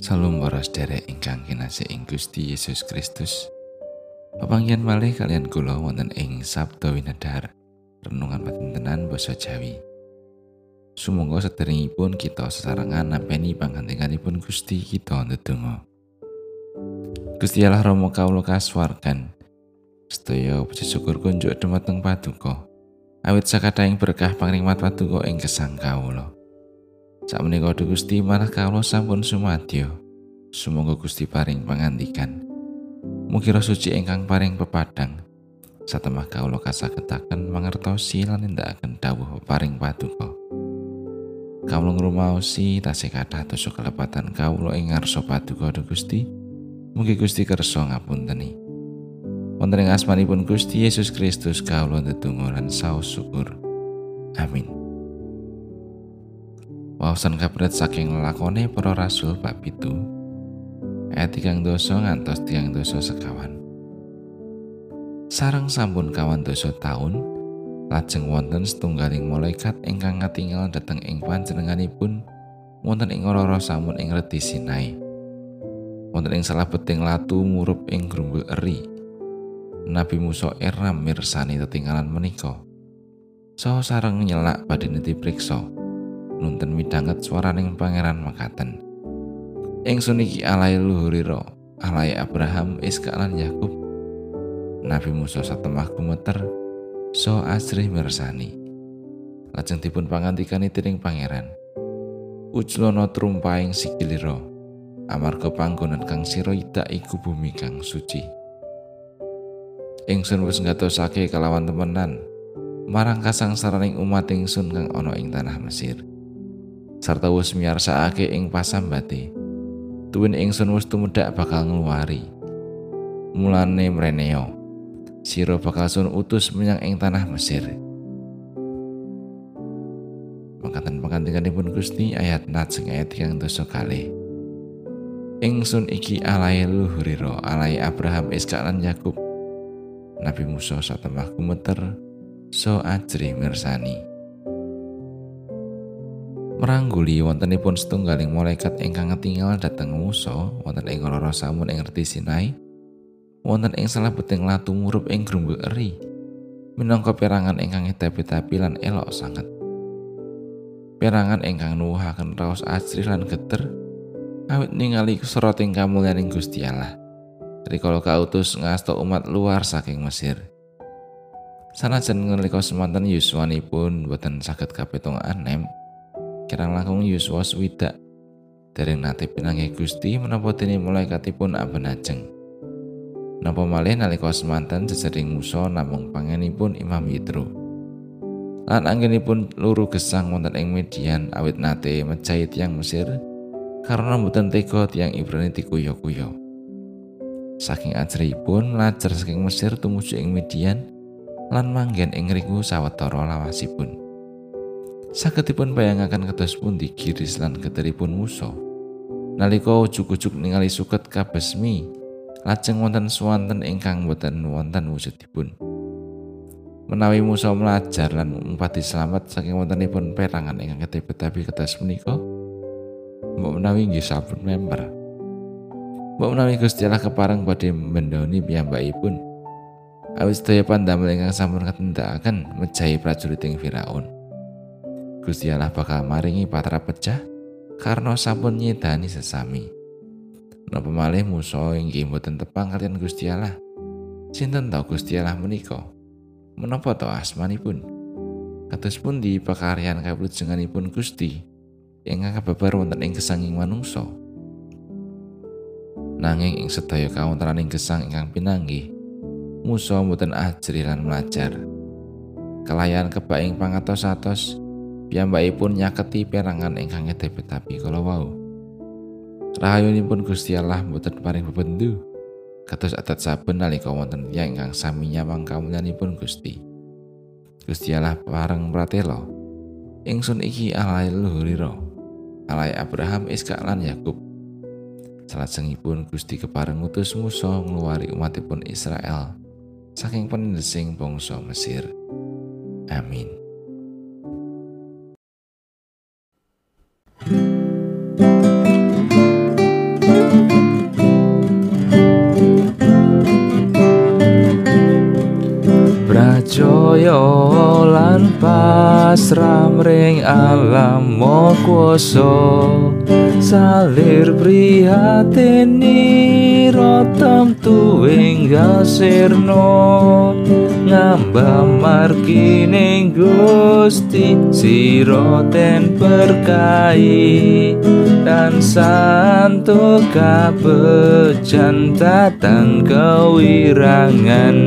Salam para sedherek ingkang kinasih ing Gusti Yesus Kristus. Pepanggihan malih kalian kula wonten ing Sabda Winedhar, renungan patintenan basa Jawi. Sumangga sederengipun kita sesarengan nampeni pangandikanipun Gusti kita ndedonga. Gusti Allah Rama kawula kasuwargan. Sedaya puji syukur kunjuk dumateng Paduka. Awit sakadaing berkah pangrimat Paduka ing gesang kawula. Sakmenika Gusti marah kawula sampun sumadyo. Sumangga Gusti paring pangandikan. Mugi roh suci ingkang paring pepadang satemah kawula kasagetaken mangertosi lan nindakaken dawuh paring paduka. Kawula ngrumaosi tasih kathah dosa kelepatan kawula ing ngarsa paduka Gusti. Mugi Gusti kersa ngapunteni. Wonten ing asmanipun Gusti Yesus Kristus kawula ndedonga lan saos syukur. Amin. Wawasan kabret saking lakone para rasul bab itu ayat tigang dosa ngantos tiang dosa sekawan. Sarang sampun kawan dosa tahun lajeng wonten setunggaling malaikat ingkang ngatinggal dhateng ing panjenenganipun wonten ing ora sampun ing redi Sinai. Wonten ing salah beting latu murup ing grumbul eri. Nabi Musa eram mirsani tetinggalan menika. Saha sareng nyelak badhe dipriksa nuntun midhanget swaraning pangeran makaten. Ingsun iki alai luhurira, alai Abraham, Iska lan Yakub. Nabi Musa satemah gumeter, so asrih mirsani. Lajeng dipun pangantikani tiring pangeran. Ujlono trumpaing sikilira, amarga panggonan kang sira idak iku bumi kang suci. Ingsun wis ngatosake kalawan temenan marang kasangsaraning umat ingsun kang ana ing tanah Mesir. Sarta wis miyarsakake ing pasambate. Tuwin ingsun wis tumedhak bakal ngluwari. Mulane mreneo. Sira bakal sun utus menyang ing tanah Mesir. Makaten pangandikanipun Gusti ayat najeng ayat yang dosa kali. Ingsun iki alai luhuriro, alai Abraham, Iska lan Yakub. Nabi Musa satemah kumeter, so ajri mirsani. Merangguli wontenipun setunggaling malaikat ingkang ngetinggal dhateng Musa wonten ing ora samun ing ngerti Sinai wonten ing salah beting latu murup ing grumbul eri minangka perangan ingkang edapi-tapi lan elok sanget. Perangan ingkang nuwuhaken raos asri lan geter awit ningali soroting kamulyaning Gusti Allah. Rikala kautus ngasta umat luar saking Mesir. Sanajan nalika semanten yuswanipun boten saged kapitung anem kirang langkung yuswa swidak. Dereng nate pinanggih Gusti menapa dene malaikatipun abenajeng napa malih nalika semanten sesering Musa namung pangenipun Imam Yitro. Lan anggenipun luru gesang wonten ing median awit nate mejahi tiang Mesir karena mboten tega tiang Ibrani dikuyo-kuyo. Saking ajripun mlajar saking Mesir tumuju ing median lan manggen ing riku sawetara lawasipun Saketipun bayangaken kados pundi giris lan keteripun Musa. Nalika ujug-ujug ningali suket kabesmi, lajeng wonten swanten ingkang boten wonten wujudipun. Menawi Musa melajar lan umpati selamat saking wontenipun perangan ingkang ketepet-tapi kados menika, mbok menawi nggih sampun member. Mbok menawi Gusti Allah kepareng badhe mendoni piyambakipun. Awis daya pandamel ingkang sampun katindakaken mejahi prajurit ing Firaun. Gusti Allah bakal maringi patra pecah karena sampun nyedani sesami. Napa malih Musa inggih mboten tepang kalian Gusti Allah. Sinten tau Gusti Allah menika? Menapa to asmanipun? Kados pundi pakaryan pun Gusti ingkang kababar wonten ing gesanging manungsa? Nanging ing sedaya kawontenaning gesang ingkang pinanggih, Musa mboten ajri lan melajar. Kelayan kebaing pangatos-atos, pun nyaketi perangan ingkang ngedepet-tapi kala wau. Rahayunipun Gusti Allah mboten paring bebendu. Kados adat saben nalika wonten tiyang ingkang sami nyawang kamulyanipun Gusti. Gusti Allah pareng pratela. Ingsun iki alai luhurira. Alai Abraham, Iska lan Yakub. Salajengipun Gusti kepareng ngutus Musa ngluwari umatipun Israel saking penindesing bangsa Mesir. Amin. percaya lan pasrah ring alam mau kuasa salir prihatini rotem tuwenggal sirno ngamba margine gusti siroten berkai dan santo kapejan datang kewirangan.